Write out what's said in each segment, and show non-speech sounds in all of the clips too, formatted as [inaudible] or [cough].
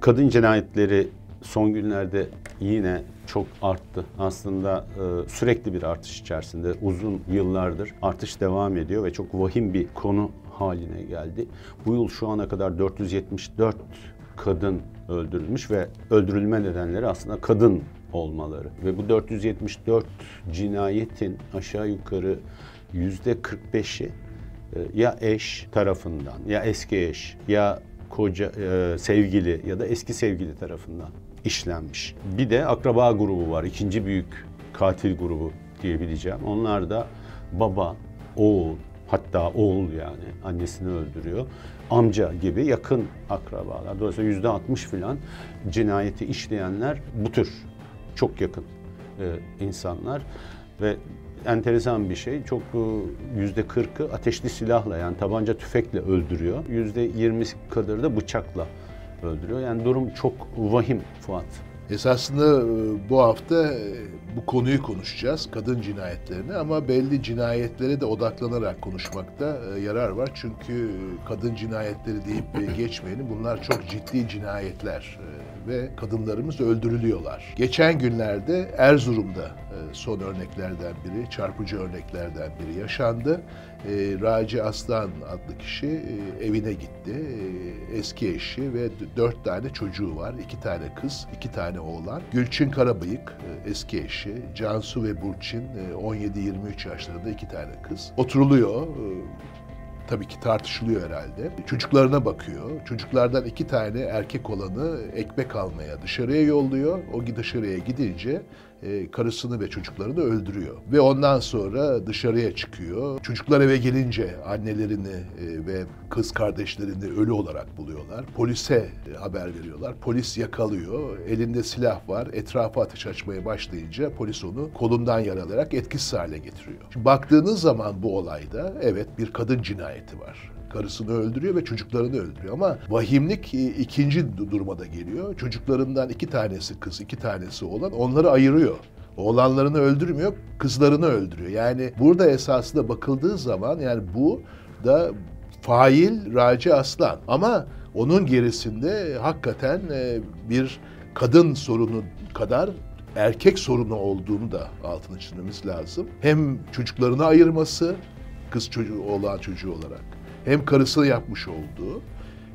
Kadın cinayetleri son günlerde yine çok arttı. Aslında e, sürekli bir artış içerisinde uzun yıllardır artış devam ediyor ve çok vahim bir konu haline geldi. Bu yıl şu ana kadar 474 kadın öldürülmüş ve öldürülme nedenleri aslında kadın olmaları. Ve bu 474 cinayetin aşağı yukarı yüzde 45'i e, ya eş tarafından ya eski eş ya koca e, sevgili ya da eski sevgili tarafından işlenmiş. Bir de akraba grubu var. ikinci büyük katil grubu diyebileceğim. Onlar da baba, oğul, hatta oğul yani annesini öldürüyor. Amca gibi yakın akrabalar. Dolayısıyla yüzde altmış filan cinayeti işleyenler bu tür çok yakın e, insanlar ve enteresan bir şey. Çok yüzde kırkı ateşli silahla yani tabanca tüfekle öldürüyor. Yüzde yirmi kadar da bıçakla öldürüyor. Yani durum çok vahim Fuat. Esasında e, bu hafta e, bu konuyu konuşacağız, kadın cinayetlerini ama belli cinayetlere de odaklanarak konuşmakta yarar var. Çünkü kadın cinayetleri deyip [laughs] geçmeyelim bunlar çok ciddi cinayetler ve kadınlarımız öldürülüyorlar. Geçen günlerde Erzurum'da e, son örneklerden biri, çarpıcı örneklerden biri yaşandı. E, Raci Aslan adlı kişi e, evine gitti. Eski eşi ve dört tane çocuğu var. iki tane kız, iki tane oğlan. Gülçin Karabıyık eski eşi, Cansu ve Burçin 17-23 yaşlarında iki tane kız. Oturuluyor tabii ki tartışılıyor herhalde. Çocuklarına bakıyor. Çocuklardan iki tane erkek olanı ekmek almaya dışarıya yolluyor. O dışarıya gidince e, karısını ve çocuklarını öldürüyor. Ve ondan sonra dışarıya çıkıyor. Çocuklar eve gelince annelerini e, ve kız kardeşlerini ölü olarak buluyorlar. Polise e, haber veriyorlar. Polis yakalıyor. Elinde silah var. Etrafa ateş açmaya başlayınca polis onu kolundan yaralayarak etkisiz hale getiriyor. Şimdi baktığınız zaman bu olayda evet bir kadın cinayeti var karısını öldürüyor ve çocuklarını öldürüyor. Ama vahimlik e, ikinci duruma da geliyor. Çocuklarından iki tanesi kız, iki tanesi oğlan onları ayırıyor. Oğlanlarını öldürmüyor, kızlarını öldürüyor. Yani burada esasında bakıldığı zaman yani bu da fail Raci Aslan. Ama onun gerisinde hakikaten e, bir kadın sorunu kadar erkek sorunu olduğunu da altını çizmemiz lazım. Hem çocuklarını ayırması, kız çocuğu, oğlan çocuğu olarak hem karısı yapmış olduğu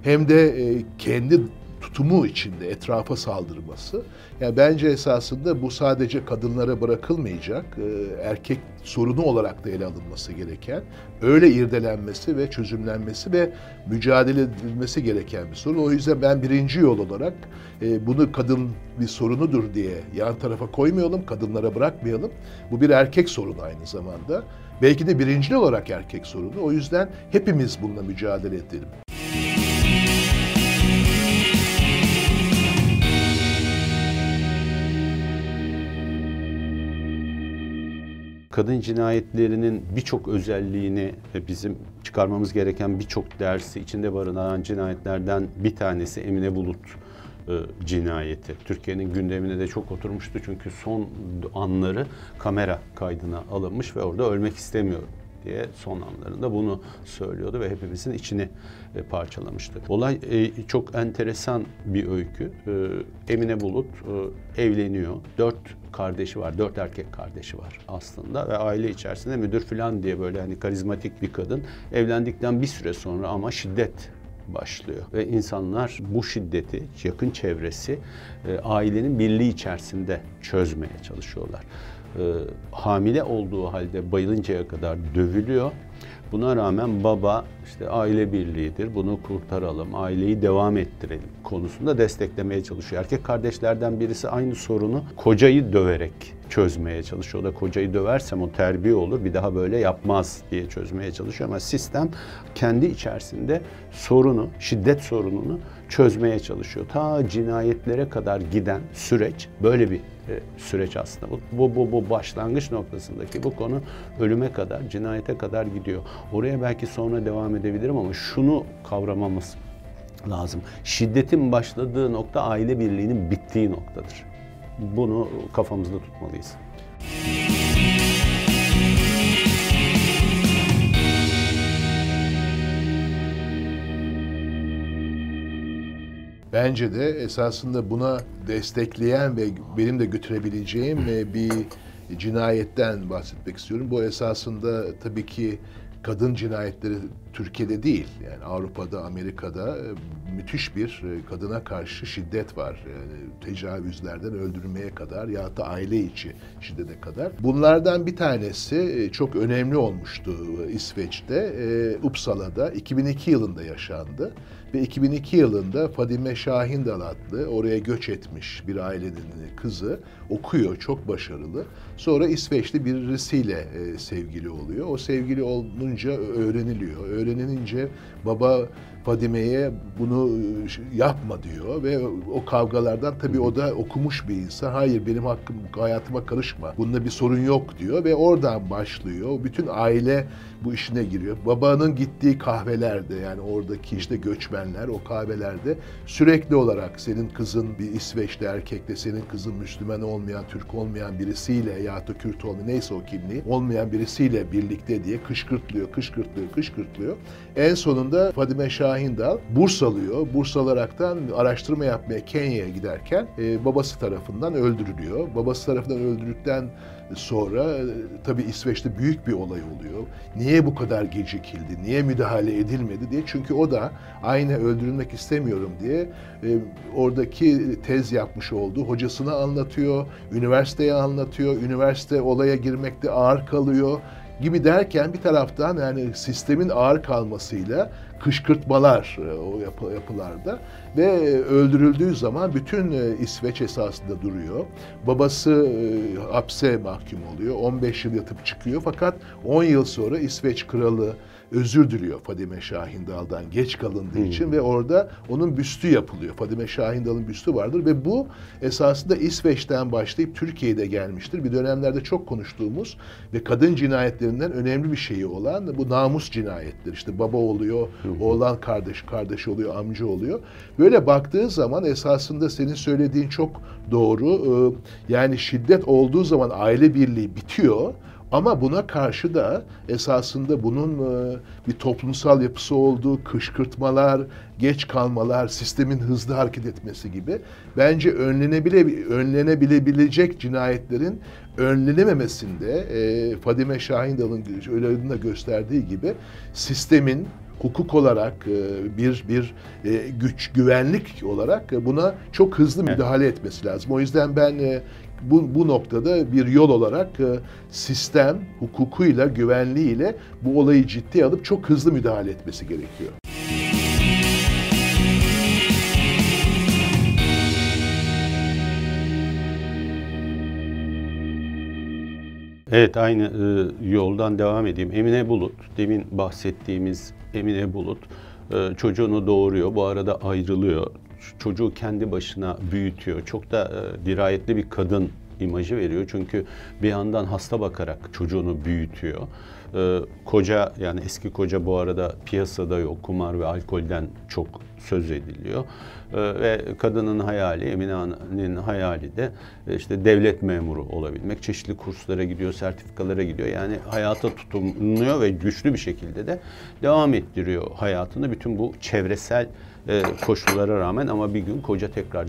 hem de e, kendi tutumu içinde etrafa saldırması. Yani bence esasında bu sadece kadınlara bırakılmayacak, e, erkek sorunu olarak da ele alınması gereken, öyle irdelenmesi ve çözümlenmesi ve mücadele edilmesi gereken bir sorun. O yüzden ben birinci yol olarak e, bunu kadın bir sorunudur diye yan tarafa koymayalım, kadınlara bırakmayalım. Bu bir erkek sorunu aynı zamanda. Belki de birinci olarak erkek sorunu. O yüzden hepimiz bununla mücadele edelim. kadın cinayetlerinin birçok özelliğini bizim çıkarmamız gereken birçok dersi içinde barındıran cinayetlerden bir tanesi Emine Bulut cinayeti. Türkiye'nin gündemine de çok oturmuştu çünkü son anları kamera kaydına alınmış ve orada ölmek istemiyorum diye son anlarında bunu söylüyordu ve hepimizin içini e, parçalamıştı. Olay e, çok enteresan bir öykü. E, Emine Bulut e, evleniyor. Dört kardeşi var, dört erkek kardeşi var aslında ve aile içerisinde müdür falan diye böyle hani karizmatik bir kadın. Evlendikten bir süre sonra ama şiddet başlıyor ve insanlar bu şiddeti yakın çevresi e, ailenin birliği içerisinde çözmeye çalışıyorlar. E, hamile olduğu halde bayılıncaya kadar dövülüyor. Buna rağmen baba işte aile birliğidir, bunu kurtaralım, aileyi devam ettirelim konusunda desteklemeye çalışıyor. Erkek kardeşlerden birisi aynı sorunu kocayı döverek çözmeye çalışıyor. O da kocayı döversem o terbiye olur, bir daha böyle yapmaz diye çözmeye çalışıyor. Ama sistem kendi içerisinde sorunu, şiddet sorununu çözmeye çalışıyor. Ta cinayetlere kadar giden süreç böyle bir süreç aslında. Bu, bu, bu, bu başlangıç noktasındaki bu konu ölüme kadar, cinayete kadar gidiyor. Oraya belki sonra devam edebilirim ama şunu kavramamız lazım. Şiddetin başladığı nokta aile birliğinin bittiği noktadır. Bunu kafamızda tutmalıyız. Bence de esasında buna destekleyen ve benim de götürebileceğim e, bir cinayetten bahsetmek istiyorum. Bu esasında tabii ki kadın cinayetleri Türkiye'de değil. Yani Avrupa'da, Amerika'da e, müthiş bir e, kadına karşı şiddet var. Yani tecavüzlerden öldürmeye kadar ya da aile içi şiddete kadar. Bunlardan bir tanesi e, çok önemli olmuştu İsveç'te. Uppsala'da 2002 yılında yaşandı. Ve 2002 yılında Fadime Şahindal adlı oraya göç etmiş bir ailenin kızı okuyor, çok başarılı. Sonra İsveçli birisiyle sevgili oluyor. O sevgili olunca öğreniliyor. Öğrenilince baba Fadime'ye bunu e, yapma diyor ve o kavgalardan tabii o da okumuş bir insan. Hayır benim hakkım hayatıma karışma. Bunda bir sorun yok diyor ve oradan başlıyor. Bütün aile bu işine giriyor. Babanın gittiği kahvelerde yani oradaki işte göçmenler o kahvelerde sürekli olarak senin kızın bir İsveçli erkekle senin kızın Müslüman olmayan, Türk olmayan birisiyle ya da Kürt olmayan neyse o kimliği olmayan birisiyle birlikte diye kışkırtlıyor, kışkırtlıyor, kışkırtlıyor. En sonunda Fadime Şahindal burs alıyor. Burs alaraktan araştırma yapmaya Kenya'ya giderken e, babası tarafından öldürülüyor. Babası tarafından öldürüldükten sonra e, tabii İsveç'te büyük bir olay oluyor. Niye bu kadar gecikildi, niye müdahale edilmedi diye. Çünkü o da aynı öldürülmek istemiyorum diye e, oradaki tez yapmış olduğu hocasına anlatıyor, üniversiteye anlatıyor, üniversite olaya girmekte ağır kalıyor gibi derken bir taraftan yani sistemin ağır kalmasıyla kışkırtmalar e, o yapı, yapılarda ve öldürüldüğü zaman bütün e, İsveç esasında duruyor. Babası e, hapse mahkum oluyor. 15 yıl yatıp çıkıyor fakat 10 yıl sonra İsveç kralı özür diliyor Fadime Şahindal'dan geç kalındığı hmm. için ve orada onun büstü yapılıyor. Fadime Şahindal'ın büstü vardır ve bu esasında İsveç'ten başlayıp Türkiye'de gelmiştir. Bir dönemlerde çok konuştuğumuz ve kadın cinayetlerinden önemli bir şeyi olan bu namus cinayetleri. İşte baba oluyor, hmm. oğlan kardeş, kardeş oluyor, amca oluyor. Böyle baktığı zaman esasında senin söylediğin çok doğru. Ee, yani şiddet olduğu zaman aile birliği bitiyor. Ama buna karşı da esasında bunun e, bir toplumsal yapısı olduğu, kışkırtmalar, geç kalmalar, sistemin hızlı hareket etmesi gibi bence önlenebile, önlenebilebilecek cinayetlerin önlenememesinde e, Fadime Şahindal'ın öyle gösterdiği gibi sistemin hukuk olarak e, bir bir güç güvenlik olarak buna çok hızlı müdahale etmesi lazım. O yüzden ben bu, bu noktada bir yol olarak e, sistem hukukuyla, güvenliğiyle bu olayı ciddiye alıp çok hızlı müdahale etmesi gerekiyor. Evet aynı e, yoldan devam edeyim. Emine Bulut, demin bahsettiğimiz Emine Bulut e, çocuğunu doğuruyor. Bu arada ayrılıyor çocuğu kendi başına büyütüyor. Çok da e, dirayetli bir kadın imajı veriyor. Çünkü bir yandan hasta bakarak çocuğunu büyütüyor. Ee, koca yani eski koca bu arada piyasada yok. Kumar ve alkolden çok söz ediliyor. Ee, ve kadının hayali, Emine'nin hayali de e, işte devlet memuru olabilmek. Çeşitli kurslara gidiyor, sertifikalara gidiyor. Yani hayata tutunuyor ve güçlü bir şekilde de devam ettiriyor hayatını. Bütün bu çevresel e, koşullara rağmen ama bir gün koca tekrar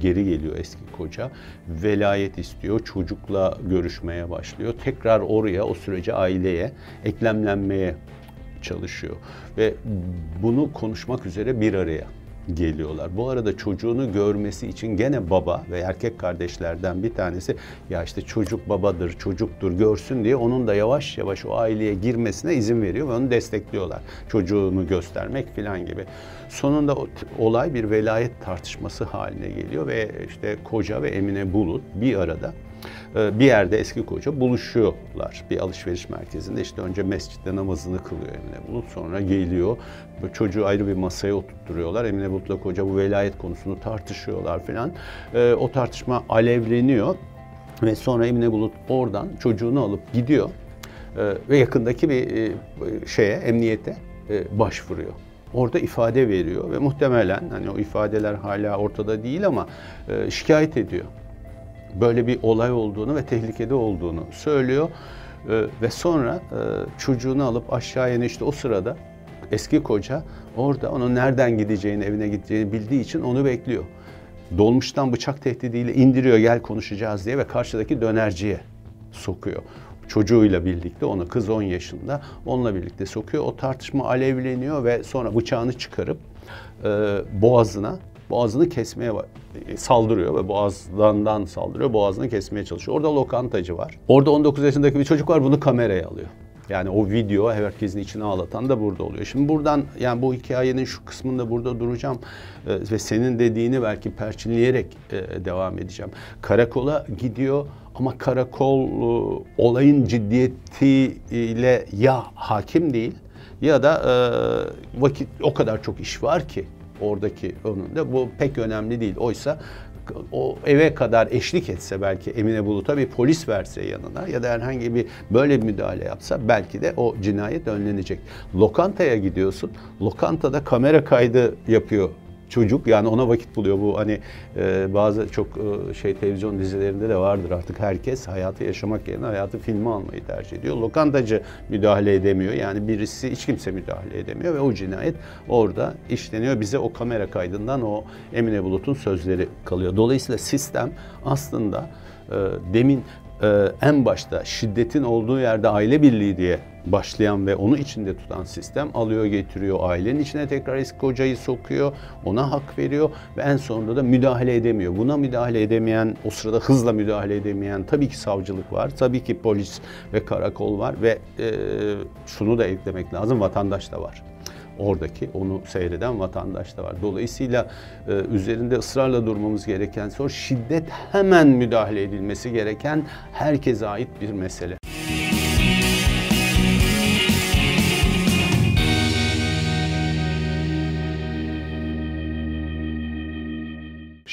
geri geliyor eski koca. Velayet istiyor, çocukla görüşmeye başlıyor. Tekrar oraya, o sürece aileye eklemlenmeye çalışıyor. Ve bunu konuşmak üzere bir araya geliyorlar. Bu arada çocuğunu görmesi için gene baba ve erkek kardeşlerden bir tanesi ya işte çocuk babadır, çocuktur görsün diye onun da yavaş yavaş o aileye girmesine izin veriyor ve onu destekliyorlar. Çocuğunu göstermek falan gibi. Sonunda olay bir velayet tartışması haline geliyor ve işte koca ve Emine Bulut bir arada bir yerde eski koca buluşuyorlar bir alışveriş merkezinde. İşte önce mescitte namazını kılıyor Emine Bulut. Sonra geliyor çocuğu ayrı bir masaya oturtturuyorlar. Emine Bulut'la koca bu velayet konusunu tartışıyorlar filan. Ee, o tartışma alevleniyor ve sonra Emine Bulut oradan çocuğunu alıp gidiyor ee, ve yakındaki bir e, şeye emniyete e, başvuruyor orada ifade veriyor ve muhtemelen hani o ifadeler hala ortada değil ama e, şikayet ediyor böyle bir olay olduğunu ve tehlikede olduğunu söylüyor. E, ve sonra e, çocuğunu alıp aşağıya işte o sırada eski koca orada onun nereden gideceğini, evine gideceğini bildiği için onu bekliyor. Dolmuştan bıçak tehdidiyle indiriyor gel konuşacağız diye ve karşıdaki dönerciye sokuyor. Çocuğuyla birlikte onu kız 10 yaşında onunla birlikte sokuyor. O tartışma alevleniyor ve sonra bıçağını çıkarıp e, boğazına boğazını kesmeye e, saldırıyor ve boğazdan saldırıyor. Boğazını kesmeye çalışıyor. Orada lokantacı var. Orada 19 yaşındaki bir çocuk var bunu kameraya alıyor. Yani o video herkesin içine ağlatan da burada oluyor. Şimdi buradan yani bu hikayenin şu kısmında burada duracağım e, ve senin dediğini belki perçinleyerek e, devam edeceğim. Karakola gidiyor ama karakol e, olayın ciddiyetiyle ya hakim değil ya da e, vakit o kadar çok iş var ki oradaki önünde bu pek önemli değil. Oysa o eve kadar eşlik etse belki Emine Bulut'a bir polis verse yanına ya da herhangi bir böyle bir müdahale yapsa belki de o cinayet önlenecek. Lokantaya gidiyorsun. Lokantada kamera kaydı yapıyor çocuk yani ona vakit buluyor bu hani e, bazı çok e, şey televizyon dizilerinde de vardır artık herkes hayatı yaşamak yerine hayatı filme almayı tercih ediyor. Lokantacı müdahale edemiyor yani birisi hiç kimse müdahale edemiyor ve o cinayet orada işleniyor. Bize o kamera kaydından o Emine Bulut'un sözleri kalıyor. Dolayısıyla sistem aslında e, demin e, en başta şiddetin olduğu yerde aile birliği diye başlayan ve onu içinde tutan sistem alıyor getiriyor ailenin içine tekrar eski kocayı sokuyor ona hak veriyor ve en sonunda da müdahale edemiyor. Buna müdahale edemeyen o sırada hızla müdahale edemeyen tabii ki savcılık var tabii ki polis ve karakol var ve e, şunu da eklemek lazım vatandaş da var oradaki onu seyreden vatandaş da var. Dolayısıyla e, üzerinde ısrarla durmamız gereken soru şiddet hemen müdahale edilmesi gereken herkese ait bir mesele.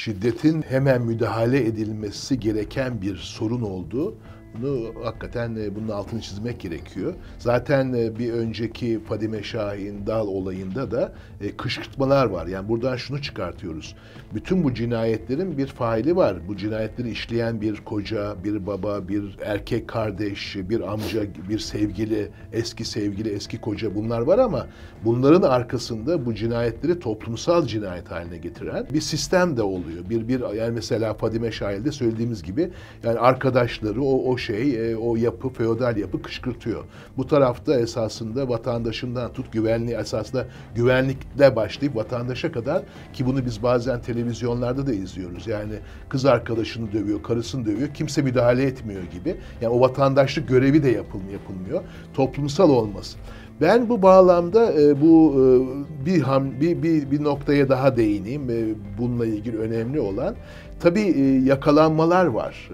şiddetin hemen müdahale edilmesi gereken bir sorun olduğu bunu hakikaten e, bunun altını çizmek gerekiyor. Zaten e, bir önceki Fadime Şahin Dal olayında da e, kışkırtmalar var. Yani buradan şunu çıkartıyoruz. Bütün bu cinayetlerin bir faili var. Bu cinayetleri işleyen bir koca, bir baba, bir erkek kardeş, bir amca, bir sevgili, eski sevgili, eski koca bunlar var ama bunların arkasında bu cinayetleri toplumsal cinayet haline getiren bir sistem de oluyor. Bir bir yani mesela Fadime Şahin'de söylediğimiz gibi yani arkadaşları o o şey, e, o yapı, feodal yapı kışkırtıyor. Bu tarafta esasında vatandaşından tut güvenliği esasında güvenlikle başlayıp vatandaşa kadar ki bunu biz bazen televizyonlarda da izliyoruz. Yani kız arkadaşını dövüyor, karısını dövüyor, kimse müdahale etmiyor gibi. Yani o vatandaşlık görevi de yapılmıyor. Toplumsal olması. Ben bu bağlamda e, bu e, bir, ham, bir bir bir noktaya daha değineyim. E, bununla ilgili önemli olan tabii yakalanmalar var.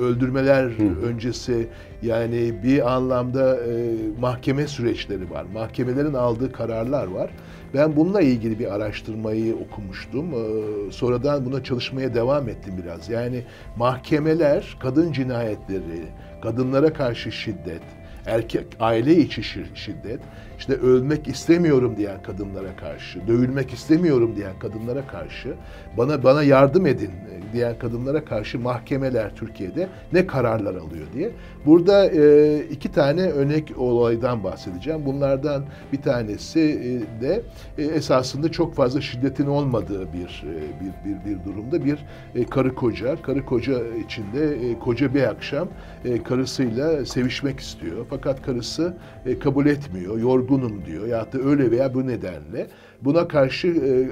Öldürmeler Hı. öncesi yani bir anlamda e, mahkeme süreçleri var. Mahkemelerin aldığı kararlar var. Ben bununla ilgili bir araştırmayı okumuştum. E, sonradan buna çalışmaya devam ettim biraz. Yani mahkemeler kadın cinayetleri, kadınlara karşı şiddet, erkek aile içi şiddet, işte ölmek istemiyorum diyen kadınlara karşı, dövülmek istemiyorum diyen kadınlara karşı, bana bana yardım edin diyen kadınlara karşı mahkemeler Türkiye'de ne kararlar alıyor diye. Burada e, iki tane örnek olaydan bahsedeceğim. Bunlardan bir tanesi e, de e, esasında çok fazla şiddetin olmadığı bir e, bir bir, bir durumda bir e, karı koca, karı koca içinde e, koca bir akşam e, karısıyla sevişmek istiyor. Fakat karısı e, kabul etmiyor, yorgunum diyor ya da öyle veya bu nedenle. Buna karşı e,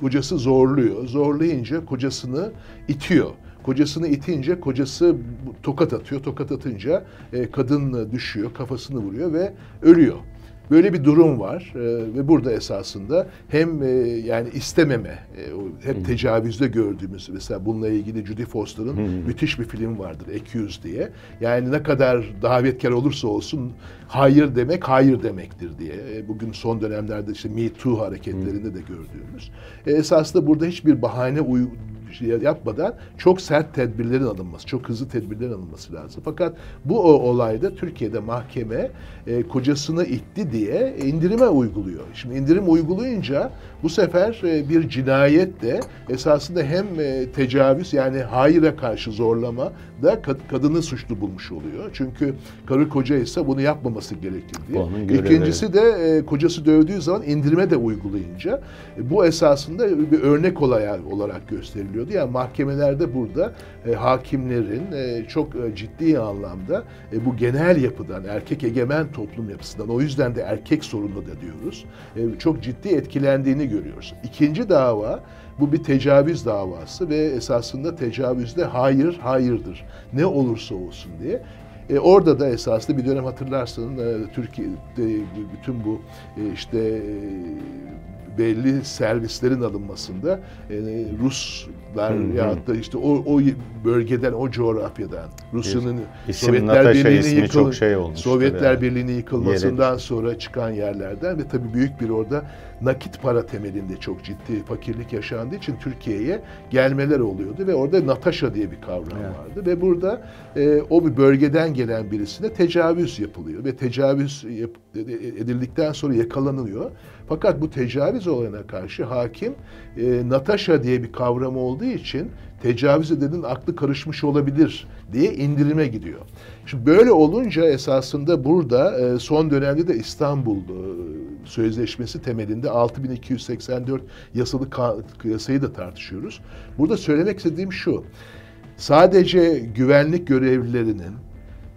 kocası zorluyor. Zorlayınca kocasını itiyor. Kocasını itince kocası tokat atıyor. Tokat atınca e, kadın düşüyor, kafasını vuruyor ve ölüyor. Böyle bir durum var e, ve burada esasında hem e, yani istememe, e, hep tecavüzde gördüğümüz mesela bununla ilgili Judy Foster'ın müthiş bir film vardır Accused diye. Yani ne kadar davetkar olursa olsun hayır demek hayır demektir diye. E, bugün son dönemlerde işte Me Too hareketlerinde de gördüğümüz. E, esasında burada hiçbir bahane uy şey yapmadan çok sert tedbirlerin alınması, çok hızlı tedbirlerin alınması lazım. Fakat bu o olayda Türkiye'de mahkeme e, kocasını itti diye indirime uyguluyor. Şimdi indirim uygulayınca bu sefer e, bir cinayet de esasında hem e, tecavüz yani hayıra karşı zorlama da kad- kadını suçlu bulmuş oluyor. Çünkü karı koca ise bunu yapmaması gerekir diye. Onun görevi. İkincisi de e, kocası dövdüğü zaman indirime de uygulayınca e, bu esasında bir örnek olay olarak gösteriliyordu. Yani mahkemelerde burada e, hakimlerin e, çok e, ciddi anlamda e, bu genel yapıdan, erkek egemen toplum yapısından, o yüzden de erkek sorunlu da diyoruz, e, çok ciddi etkilendiğini görüyoruz. İkinci dava bu bir tecavüz davası ve esasında tecavüzde hayır hayırdır. Ne olursa olsun diye. E, orada da esasında bir dönem hatırlarsın e, Türkiye'de bütün bu e, işte e, belli servislerin alınmasında e, Ruslar Hı hı. ya da işte o, o bölgeden, o coğrafyadan Rusya'nın Sovyetler Birliği'nin yıkıl- şey. Sovyetler tabii. Birliği'nin yıkılmasından sonra çıkan yerlerden ve tabii büyük bir orada nakit para temelinde çok ciddi fakirlik yaşandığı için Türkiye'ye gelmeler oluyordu ve orada Natasha diye bir kavram Evet. vardı ve burada e, o bir bölgeden gelen birisine tecavüz yapılıyor ve tecavüz yap- edildikten sonra yakalanılıyor. Fakat bu tecavüz olayına karşı hakim e, Natasha diye bir kavram olduğu için tecavüz edenin aklı karışmış olabilir diye indirime gidiyor. Şimdi böyle olunca esasında burada e, son dönemde de İstanbul e, Sözleşmesi temelinde 6284 yasalı yasayı da tartışıyoruz. Burada söylemek istediğim şu. Sadece güvenlik görevlilerinin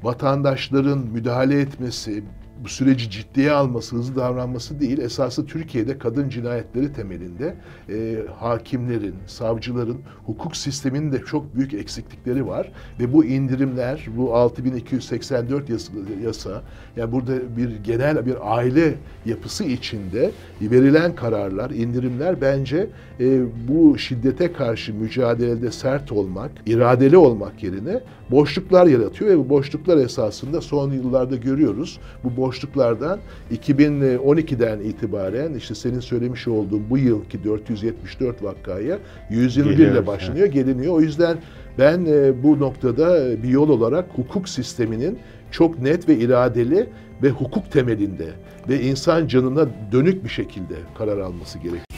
vatandaşların müdahale etmesi, bu süreci ciddiye alması, hızlı davranması değil, esası Türkiye'de kadın cinayetleri temelinde e, hakimlerin, savcıların, hukuk sisteminin de çok büyük eksiklikleri var. Ve bu indirimler, bu 6284 yasa, yasa yani burada bir genel bir aile yapısı içinde verilen kararlar, indirimler bence e, bu şiddete karşı mücadelede sert olmak, iradeli olmak yerine boşluklar yaratıyor ve bu boşluklar esasında son yıllarda görüyoruz. Bu boşluklardan 2012'den itibaren işte senin söylemiş olduğun bu yılki 474 vakaya 121 ile başlanıyor, geliniyor. O yüzden ben e, bu noktada bir yol olarak hukuk sisteminin çok net ve iradeli ve hukuk temelinde ve insan canına dönük bir şekilde karar alması gerekiyor.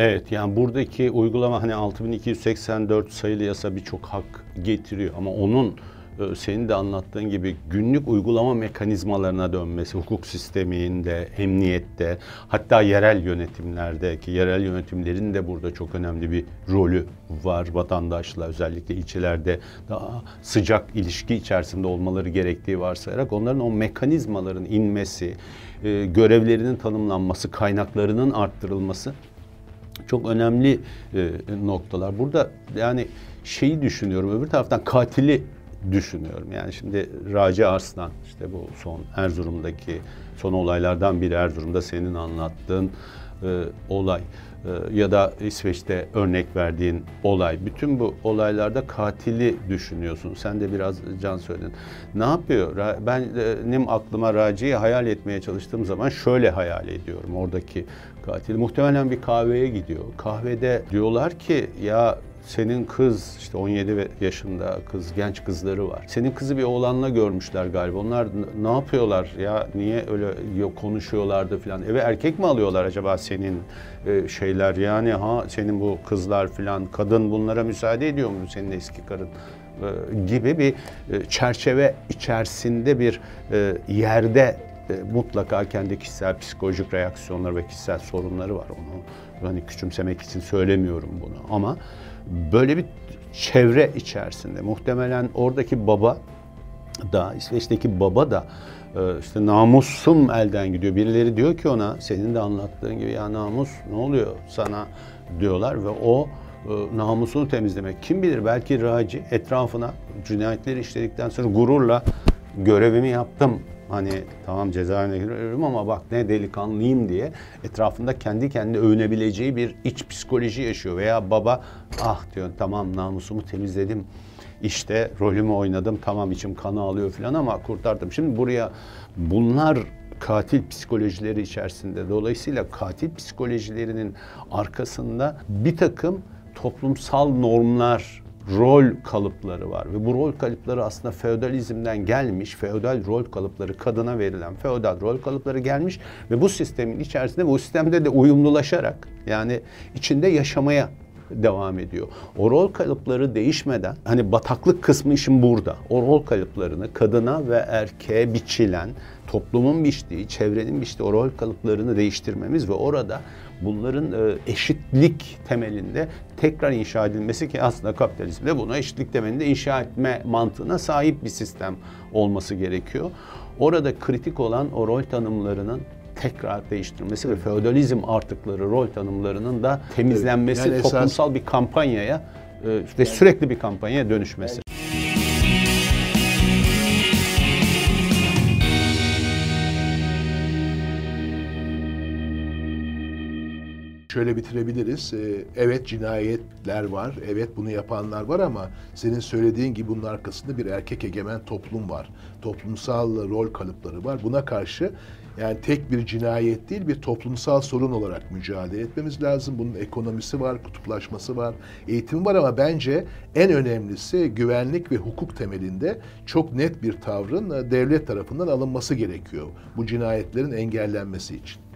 Evet yani buradaki uygulama hani 6284 sayılı yasa birçok hak getiriyor ama onun e, senin de anlattığın gibi günlük uygulama mekanizmalarına dönmesi, hukuk sisteminde, emniyette, hatta yerel yönetimlerde ki yerel yönetimlerin de burada çok önemli bir rolü var vatandaşla özellikle ilçelerde daha sıcak ilişki içerisinde olmaları gerektiği varsayarak onların o mekanizmaların inmesi, e, görevlerinin tanımlanması, kaynaklarının arttırılması çok önemli e, noktalar. Burada yani şeyi düşünüyorum öbür taraftan katili düşünüyorum. Yani şimdi Raci Arslan işte bu son Erzurum'daki son olaylardan biri Erzurum'da senin anlattığın e, olay e, ya da İsveç'te örnek verdiğin olay. Bütün bu olaylarda katili düşünüyorsun. Sen de biraz can söyledin. Ne yapıyor? Ra- Ben e, benim aklıma Raci'yi hayal etmeye çalıştığım zaman şöyle hayal ediyorum oradaki katil. Muhtemelen bir kahveye gidiyor. Kahvede diyorlar ki ya senin kız işte 17 ve- yaşında kız genç kızları var. Senin kızı bir oğlanla görmüşler galiba. Onlar ne yapıyorlar ya niye öyle yo- konuşuyorlardı falan. Eve erkek mi alıyorlar acaba senin e, şeyler yani ha senin bu kızlar falan kadın bunlara müsaade ediyor mu senin eski karın? e, gibi bir e, çerçeve içerisinde bir e, yerde e, mutlaka kendi kişisel psikolojik reaksiyonları ve kişisel sorunları var. Onu hani küçümsemek için söylemiyorum bunu ama böyle bir çevre içerisinde muhtemelen oradaki baba da İsveç'teki baba da e, işte namusum elden gidiyor. Birileri diyor ki ona senin de anlattığın gibi ya namus ne oluyor sana diyorlar ve o e, namusunu temizlemek. Kim bilir belki Raci etrafına cinayetleri işledikten sonra gururla görevimi yaptım. Hani tamam cezaevine giriyorum ama bak ne delikanlıyım diye etrafında kendi kendine övünebileceği bir iç psikoloji yaşıyor. Veya baba ah diyor tamam namusumu temizledim işte rolümü oynadım tamam içim kanı alıyor falan ama kurtardım. Şimdi buraya bunlar katil psikolojileri içerisinde. Dolayısıyla katil psikolojilerinin arkasında bir takım toplumsal normlar, rol kalıpları var ve bu rol kalıpları aslında feodalizmden gelmiş, feodal rol kalıpları kadına verilen feodal rol kalıpları gelmiş ve bu sistemin içerisinde bu sistemde de uyumlulaşarak yani içinde yaşamaya devam ediyor. O rol kalıpları değişmeden hani bataklık kısmı işin burada. O rol kalıplarını kadına ve erkeğe biçilen toplumun biçtiği, çevrenin biçtiği o rol kalıplarını değiştirmemiz ve orada bunların e, eşitlik temelinde tekrar inşa edilmesi ki aslında kapitalizmde bunu eşitlik temelinde inşa etme mantığına sahip bir sistem olması gerekiyor. Orada kritik olan o rol tanımlarının tekrar değiştirilmesi ve feodalizm artıkları rol tanımlarının da temizlenmesi Yani esas- toplumsal bir kampanyaya e, ve sürekli bir kampanyaya dönüşmesi. Şöyle bitirebiliriz. Ee, Evet cinayetler var, evet bunu yapanlar var ama senin söylediğin gibi bunun arkasında bir erkek egemen toplum var. Toplumsal rol kalıpları var. Buna karşı yani tek bir cinayet değil bir toplumsal sorun olarak mücadele etmemiz lazım. Bunun ekonomisi var, kutuplaşması var, eğitimi var ama bence en önemlisi güvenlik ve hukuk temelinde çok net bir tavrın e, devlet tarafından alınması gerekiyor. Bu cinayetlerin engellenmesi için.